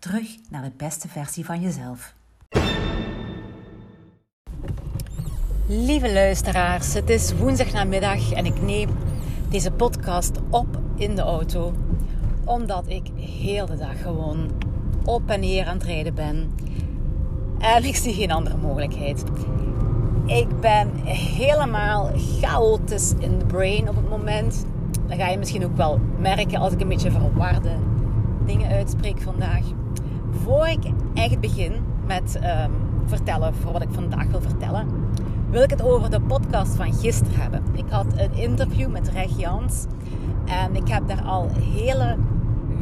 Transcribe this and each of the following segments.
Terug naar de beste versie van jezelf. Lieve luisteraars, het is woensdagnamiddag en ik neem deze podcast op in de auto. Omdat ik heel de dag gewoon op en neer aan het rijden ben. En ik zie geen andere mogelijkheid. Ik ben helemaal chaotisch in de brain op het moment. Dat ga je misschien ook wel merken als ik een beetje verwarde dingen uitspreek vandaag. Voor ik echt begin met um, vertellen voor wat ik vandaag wil vertellen, wil ik het over de podcast van gisteren hebben. Ik had een interview met Reg Jans en ik heb daar al hele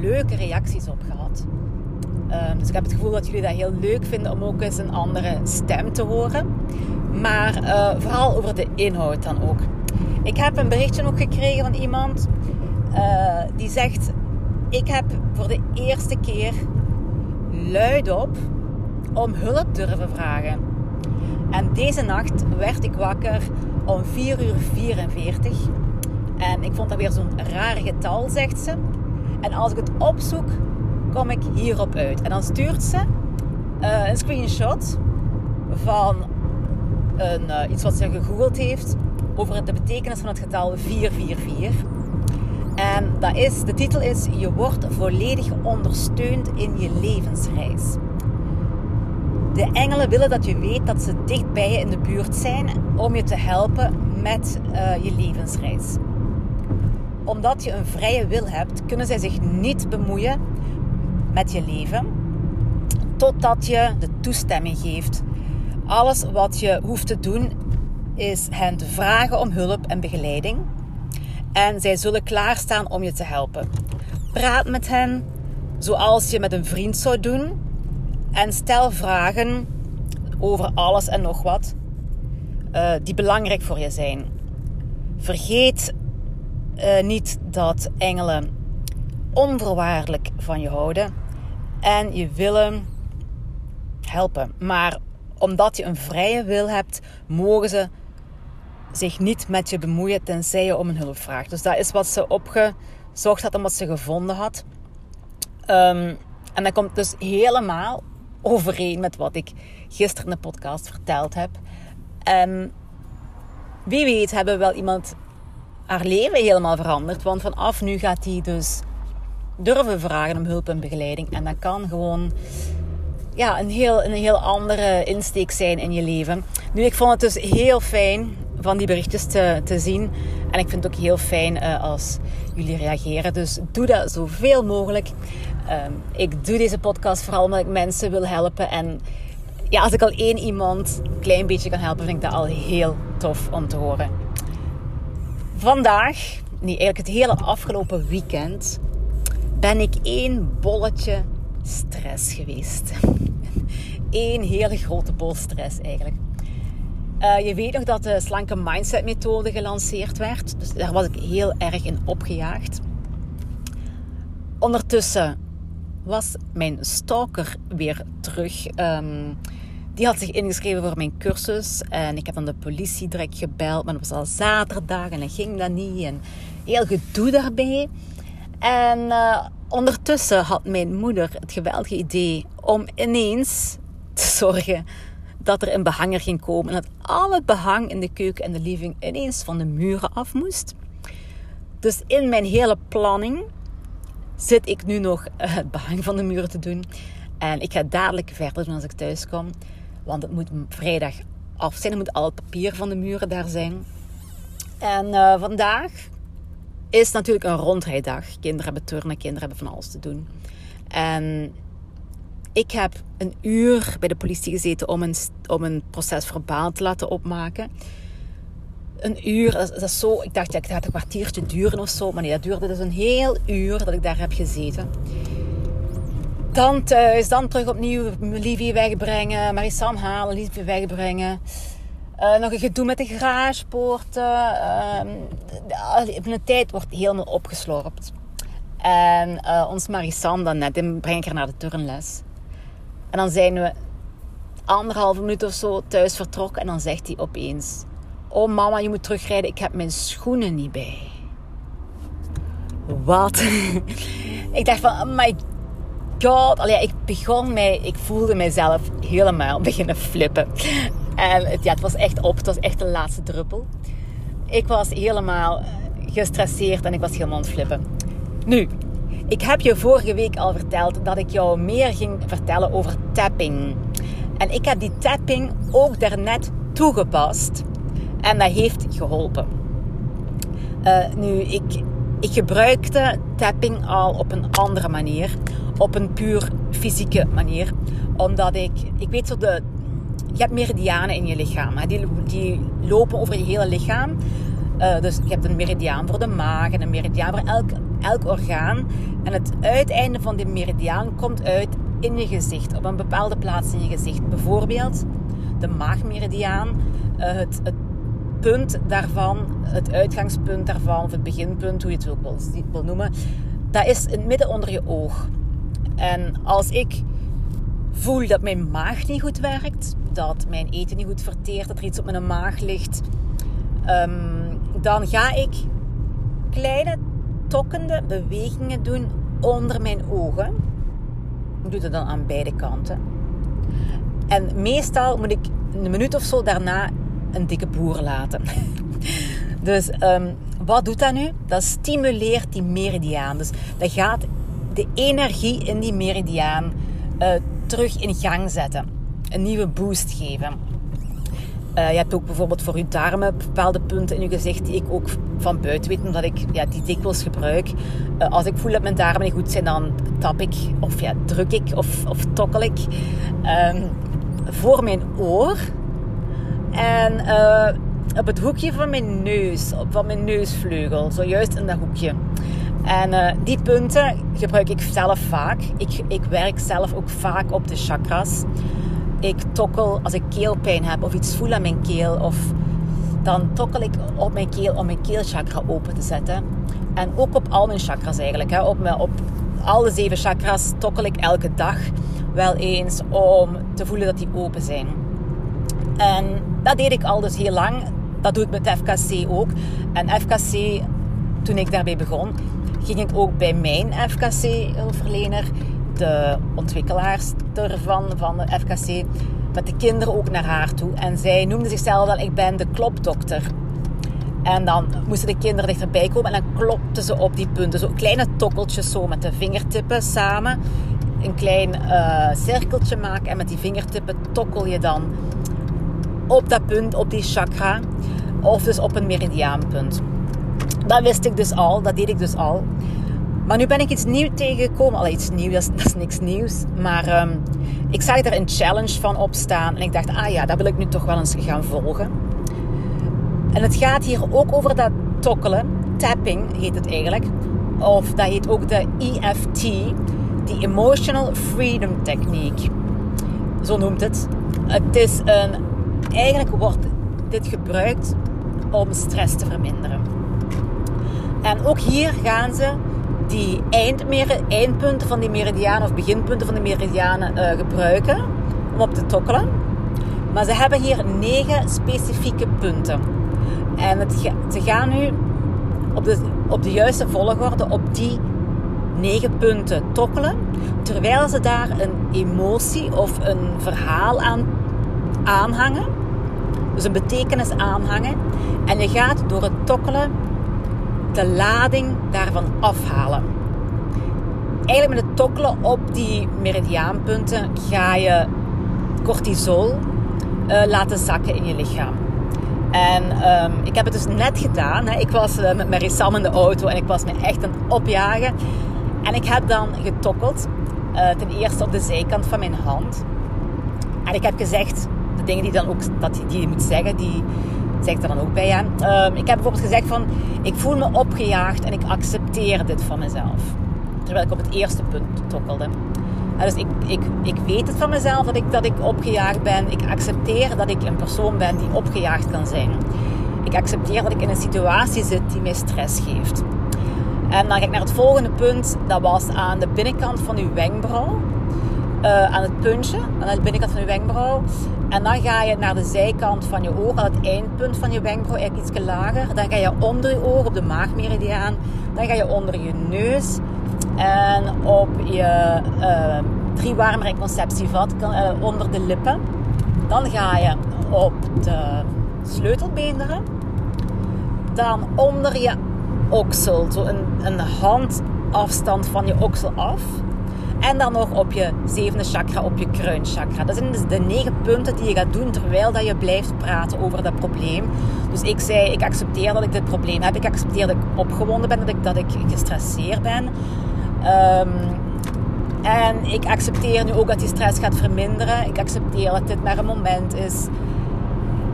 leuke reacties op gehad. Um, dus ik heb het gevoel dat jullie dat heel leuk vinden om ook eens een andere stem te horen. Maar uh, vooral over de inhoud dan ook. Ik heb een berichtje ook gekregen van iemand uh, die zegt: Ik heb voor de eerste keer luidop om hulp durven vragen. En deze nacht werd ik wakker om 4 uur 44. En ik vond dat weer zo'n raar getal, zegt ze. En als ik het opzoek, kom ik hierop uit. En dan stuurt ze uh, een screenshot van een, uh, iets wat ze gegoogeld heeft over de betekenis van het getal 444. En dat is, de titel is: Je wordt volledig ondersteund in je levensreis. De engelen willen dat je weet dat ze dicht bij je in de buurt zijn om je te helpen met uh, je levensreis. Omdat je een vrije wil hebt, kunnen zij zich niet bemoeien met je leven totdat je de toestemming geeft. Alles wat je hoeft te doen is hen te vragen om hulp en begeleiding. En zij zullen klaarstaan om je te helpen. Praat met hen zoals je met een vriend zou doen en stel vragen over alles en nog wat uh, die belangrijk voor je zijn. Vergeet uh, niet dat engelen onvoorwaardelijk van je houden en je willen helpen. Maar omdat je een vrije wil hebt, mogen ze zich niet met je bemoeien tenzij je om een hulp vraagt. Dus dat is wat ze opgezocht had en wat ze gevonden had. Um, en dat komt dus helemaal overeen met wat ik gisteren in de podcast verteld heb. En wie weet hebben wel iemand haar leven helemaal veranderd. Want vanaf nu gaat hij dus durven vragen om hulp en begeleiding. En dat kan gewoon ja, een, heel, een heel andere insteek zijn in je leven. Nu, ik vond het dus heel fijn van die berichtjes te, te zien. En ik vind het ook heel fijn uh, als jullie reageren. Dus doe dat zoveel mogelijk. Um, ik doe deze podcast vooral omdat ik mensen wil helpen. En ja, als ik al één iemand een klein beetje kan helpen, vind ik dat al heel tof om te horen. Vandaag, nee, eigenlijk het hele afgelopen weekend, ben ik één bolletje stress geweest. Eén hele grote bol stress eigenlijk. Uh, je weet nog dat de slanke mindset methode gelanceerd werd. Dus daar was ik heel erg in opgejaagd. Ondertussen was mijn stalker weer terug. Um, die had zich ingeschreven voor mijn cursus. En ik heb dan de politie direct gebeld. Maar het was al zaterdag en dan ging dat niet. En heel gedoe daarbij. En uh, ondertussen had mijn moeder het geweldige idee om ineens te zorgen dat er een behanger ging komen. En dat al het behang in de keuken en de living ineens van de muren af moest. Dus in mijn hele planning zit ik nu nog eh, het behang van de muren te doen. En ik ga dadelijk verder doen als ik thuis kom. Want het moet vrijdag af zijn. Er moet al het papier van de muren daar zijn. En uh, vandaag is natuurlijk een rondrijdag. Kinderen hebben turnen, kinderen hebben van alles te doen. En ik heb een uur bij de politie gezeten om een, om een proces verbaal te laten opmaken. Een uur, dat, is zo. Ik dacht, ja, het een kwartiertje duren of zo. Maar nee, dat duurde dus een heel uur dat ik daar heb gezeten. dan thuis, dan terug opnieuw Livie wegbrengen, Marisam halen, Livie wegbrengen. Uh, nog een gedoe met de garagepoorten. Uh, de tijd wordt helemaal opgeslorpt. En uh, ons Marisam dan net, die breng ik haar naar de turnles. En dan zijn we anderhalve minuut of zo thuis vertrokken. En dan zegt hij opeens... Oh mama, je moet terugrijden. Ik heb mijn schoenen niet bij. Wat? ik dacht van, oh my god. Allee, ik begon mij... Ik voelde mijzelf helemaal beginnen flippen. En het, ja, het was echt op. Het was echt de laatste druppel. Ik was helemaal gestresseerd en ik was helemaal aan het flippen. Nu, ik heb je vorige week al verteld dat ik jou meer ging vertellen over tapping. En ik heb die tapping ook daarnet toegepast. En dat heeft geholpen. Uh, nu, ik, ik gebruikte tapping al op een andere manier. Op een puur fysieke manier. Omdat ik, ik weet zo de, je hebt meridianen in je lichaam. Die, die lopen over je hele lichaam. Uh, dus je hebt een meridiaan voor de maag en een meridiaan voor elk, elk orgaan. En het uiteinde van die meridiaan komt uit in je gezicht, op een bepaalde plaats in je gezicht. Bijvoorbeeld de maagmeridiaan, uh, het, het, punt daarvan, het uitgangspunt daarvan, of het beginpunt, hoe je het ook wil, wil noemen, dat is in het midden onder je oog. En als ik voel dat mijn maag niet goed werkt, dat mijn eten niet goed verteert, dat er iets op mijn maag ligt, um, dan ga ik kleine tokkende bewegingen doen onder mijn ogen. Ik doe dat dan aan beide kanten. En meestal moet ik een minuut of zo daarna een dikke boer laten. dus um, wat doet dat nu? Dat stimuleert die meridiaan. Dus dat gaat de energie in die meridiaan uh, terug in gang zetten. Een nieuwe boost geven. Uh, je hebt ook bijvoorbeeld voor je darmen bepaalde punten in je gezicht die ik ook van buiten weet, omdat ik ja, die dikwijls gebruik. Uh, als ik voel dat mijn darmen niet goed zijn, dan tap ik of druk ik of, of tokkel ik um, voor mijn oor. En uh, op het hoekje van mijn neus, van mijn neusvleugel, zojuist in dat hoekje. En die punten gebruik ik zelf vaak. Ik, ik werk zelf ook vaak op de chakras. Ik tokkel als ik keelpijn heb of iets voel aan mijn keel. Of dan tokkel ik op mijn keel om mijn keelchakra open te zetten. En ook op al mijn chakras eigenlijk. Hè. Op, mijn, op alle zeven chakras tokkel ik elke dag wel eens om te voelen dat die open zijn. En dat deed ik al dus heel lang. Dat doe ik met FKC ook. En FKC, toen ik daarbij begon, ging ik ook bij mijn FKC-hulpverlener, de ontwikkelaars ervan, van de FKC, met de kinderen ook naar haar toe. En zij noemde zichzelf wel, ik ben de klopdokter. En dan moesten de kinderen dichterbij komen en dan klopten ze op die punten. Zo kleine tokkeltjes zo met de vingertippen samen. Een klein uh, cirkeltje maken en met die vingertippen tokkel je dan op dat punt, op die chakra. Of dus op een meridiaanpunt. Dat wist ik dus al, dat deed ik dus al. Maar nu ben ik iets nieuws tegengekomen. Al iets nieuws, dat is, niks nieuws. Maar um, ik zag er een challenge van op staan. En ik dacht, ah ja, dat wil ik nu toch wel eens gaan volgen. En het gaat hier ook over dat tokkelen. Tapping heet het eigenlijk. Of dat heet ook de EFT. Die Emotional Freedom Technique. Zo noemt het. Het is een... Eigenlijk wordt dit gebruikt om stress te verminderen. En ook hier gaan ze die eindpunten van die meridianen of beginpunten van de meridianen uh, gebruiken om op te tokkelen. Maar ze hebben hier negen specifieke punten. En het, ze gaan nu op de, op de juiste volgorde op die negen punten tokkelen. Terwijl ze daar een emotie of een verhaal aan aanhangen. Dus een betekenis aanhangen. En je gaat door het tokkelen de lading daarvan afhalen. Eigenlijk met het tokkelen op die meridiaanpunten ga je cortisol uh, laten zakken in je lichaam. En um, ik heb het dus net gedaan. Hè. Ik was uh, met Marissam in de auto en ik was me echt aan het opjagen. En ik heb dan getokkeld. Uh, ten eerste op de zijkant van mijn hand. En ik heb gezegd, de dingen die, dan ook, dat, die je moet zeggen, die zeg er dan ook bij aan. Um, ik heb bijvoorbeeld gezegd van, ik voel me opgejaagd en ik accepteer dit van mezelf. Terwijl ik op het eerste punt tokkelde. dus ik, ik, ik weet het van mezelf dat ik, dat ik opgejaagd ben. Ik accepteer dat ik een persoon ben die opgejaagd kan zijn. Ik accepteer dat ik in een situatie zit die mij stress geeft. En dan ga ik naar het volgende punt. Dat was aan de binnenkant van uw wenkbrauw. Uh, aan het puntje, aan de binnenkant van je wenkbrauw. En dan ga je naar de zijkant van je oog, aan het eindpunt van je wenkbrauw, eigenlijk iets lager. Dan ga je onder je oog, op de maagmeridiaan. Dan ga je onder je neus. En op je uh, drie warme conceptievat, uh, onder de lippen. Dan ga je op de sleutelbeenderen. Dan onder je oksel, zo een, een handafstand van je oksel af. En dan nog op je zevende chakra, op je kruinchakra. Dat zijn dus de negen punten die je gaat doen terwijl dat je blijft praten over dat probleem. Dus ik zei, ik accepteer dat ik dit probleem heb. Ik accepteer dat ik opgewonden ben, dat ik, dat ik gestresseerd ben. Um, en ik accepteer nu ook dat die stress gaat verminderen. Ik accepteer dat dit maar een moment is.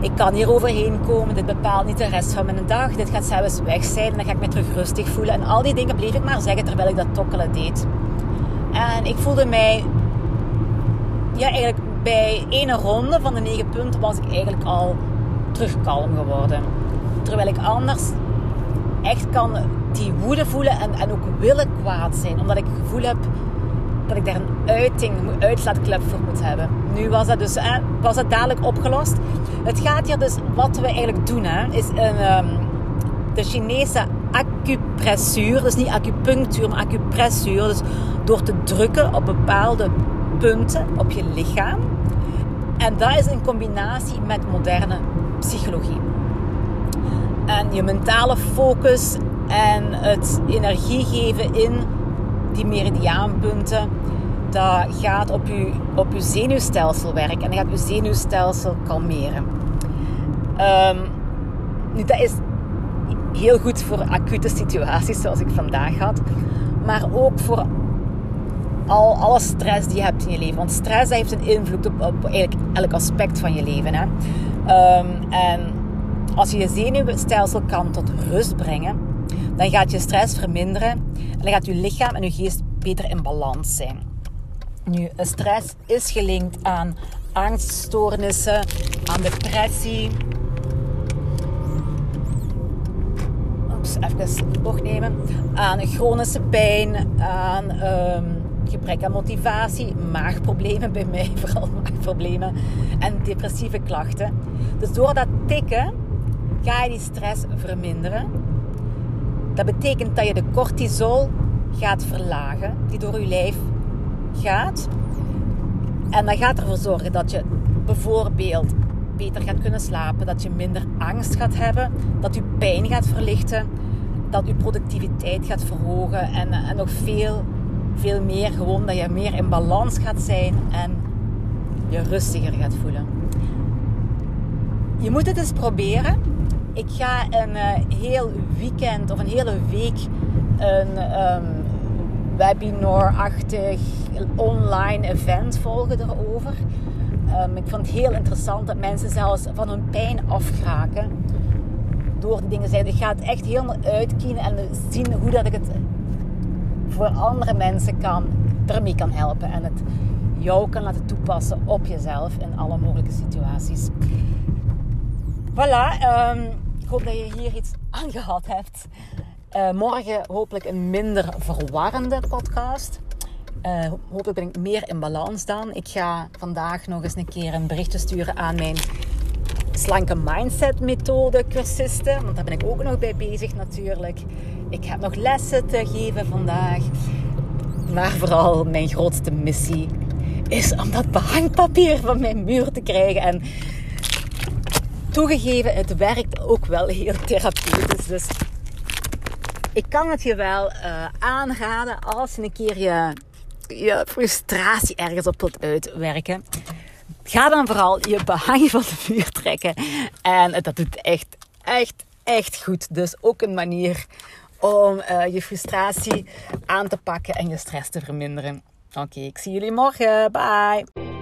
Ik kan hier overheen komen. Dit bepaalt niet de rest van mijn dag. Dit gaat zelfs weg zijn. En dan ga ik me terug rustig voelen. En al die dingen bleef ik maar zeggen terwijl ik dat tokkelen deed. En ik voelde mij, ja, eigenlijk bij ene ronde van de negen punten was ik eigenlijk al terug kalm geworden. Terwijl ik anders echt kan die woede voelen en, en ook willen kwaad zijn. Omdat ik het gevoel heb dat ik daar een uiting, een uitlaatklep voor moet hebben. Nu was dat dus eh, was dat dadelijk opgelost. Het gaat hier dus, wat we eigenlijk doen, hè, is een, um, de Chinese acupressuur. Dus niet acupunctuur, maar acupressuur. Dus door te drukken op bepaalde punten op je lichaam. En dat is in combinatie met moderne psychologie. En je mentale focus en het energie geven in die meridiaanpunten, dat gaat op je, op je zenuwstelsel werken en dat gaat je zenuwstelsel kalmeren. Um, nu, dat is heel goed voor acute situaties zoals ik vandaag had, maar ook voor al alle stress die je hebt in je leven. Want stress heeft een invloed op, eigenlijk elk aspect van je leven. Hè? Um, en als je je zenuwstelsel kan tot rust brengen, dan gaat je stress verminderen en dan gaat je lichaam en je geest beter in balans zijn. Nu, stress is gelinkt aan angststoornissen, aan depressie. Oeps, even bocht nemen. Aan chronische pijn, aan um, gebrek aan motivatie, maagproblemen bij mij, vooral maagproblemen en depressieve klachten. Dus door dat tikken ga je die stress verminderen. Dat betekent dat je de cortisol gaat verlagen, die door je lijf gaat. En dat gaat ervoor zorgen dat je bijvoorbeeld beter gaat kunnen slapen, dat je minder angst gaat hebben, dat je pijn gaat verlichten, dat je productiviteit gaat verhogen en, en nog veel veel meer gewoon dat je meer in balans gaat zijn en je rustiger gaat voelen. Je moet het eens proberen. Ik ga een uh, heel weekend of een hele week een um, webinar-achtig online event volgen erover. Um, ik vond het heel interessant dat mensen zelfs van hun pijn afraken door die dingen zijn. Ik ga het echt helemaal uitkiezen en zien hoe dat ik het voor andere mensen kan, ermee kan helpen. En het jou kan laten toepassen op jezelf in alle mogelijke situaties. Voilà, um, ik hoop dat je hier iets aan gehad hebt. Uh, morgen hopelijk een minder verwarrende podcast. Uh, hopelijk ben ik meer in balans dan. Ik ga vandaag nog eens een keer een berichtje sturen aan mijn slanke mindset methode cursisten. Want daar ben ik ook nog bij bezig natuurlijk. Ik heb nog lessen te geven vandaag. Maar vooral mijn grootste missie is om dat behangpapier van mijn muur te krijgen. En toegegeven, het werkt ook wel heel therapeutisch. Dus ik kan het je wel uh, aanraden als je een keer je, je frustratie ergens op wilt uitwerken. Ga dan vooral je behang van de muur trekken. En dat doet echt, echt, echt goed. Dus ook een manier om uh, je frustratie aan te pakken en je stress te verminderen. Oké, ik zie jullie morgen. Bye.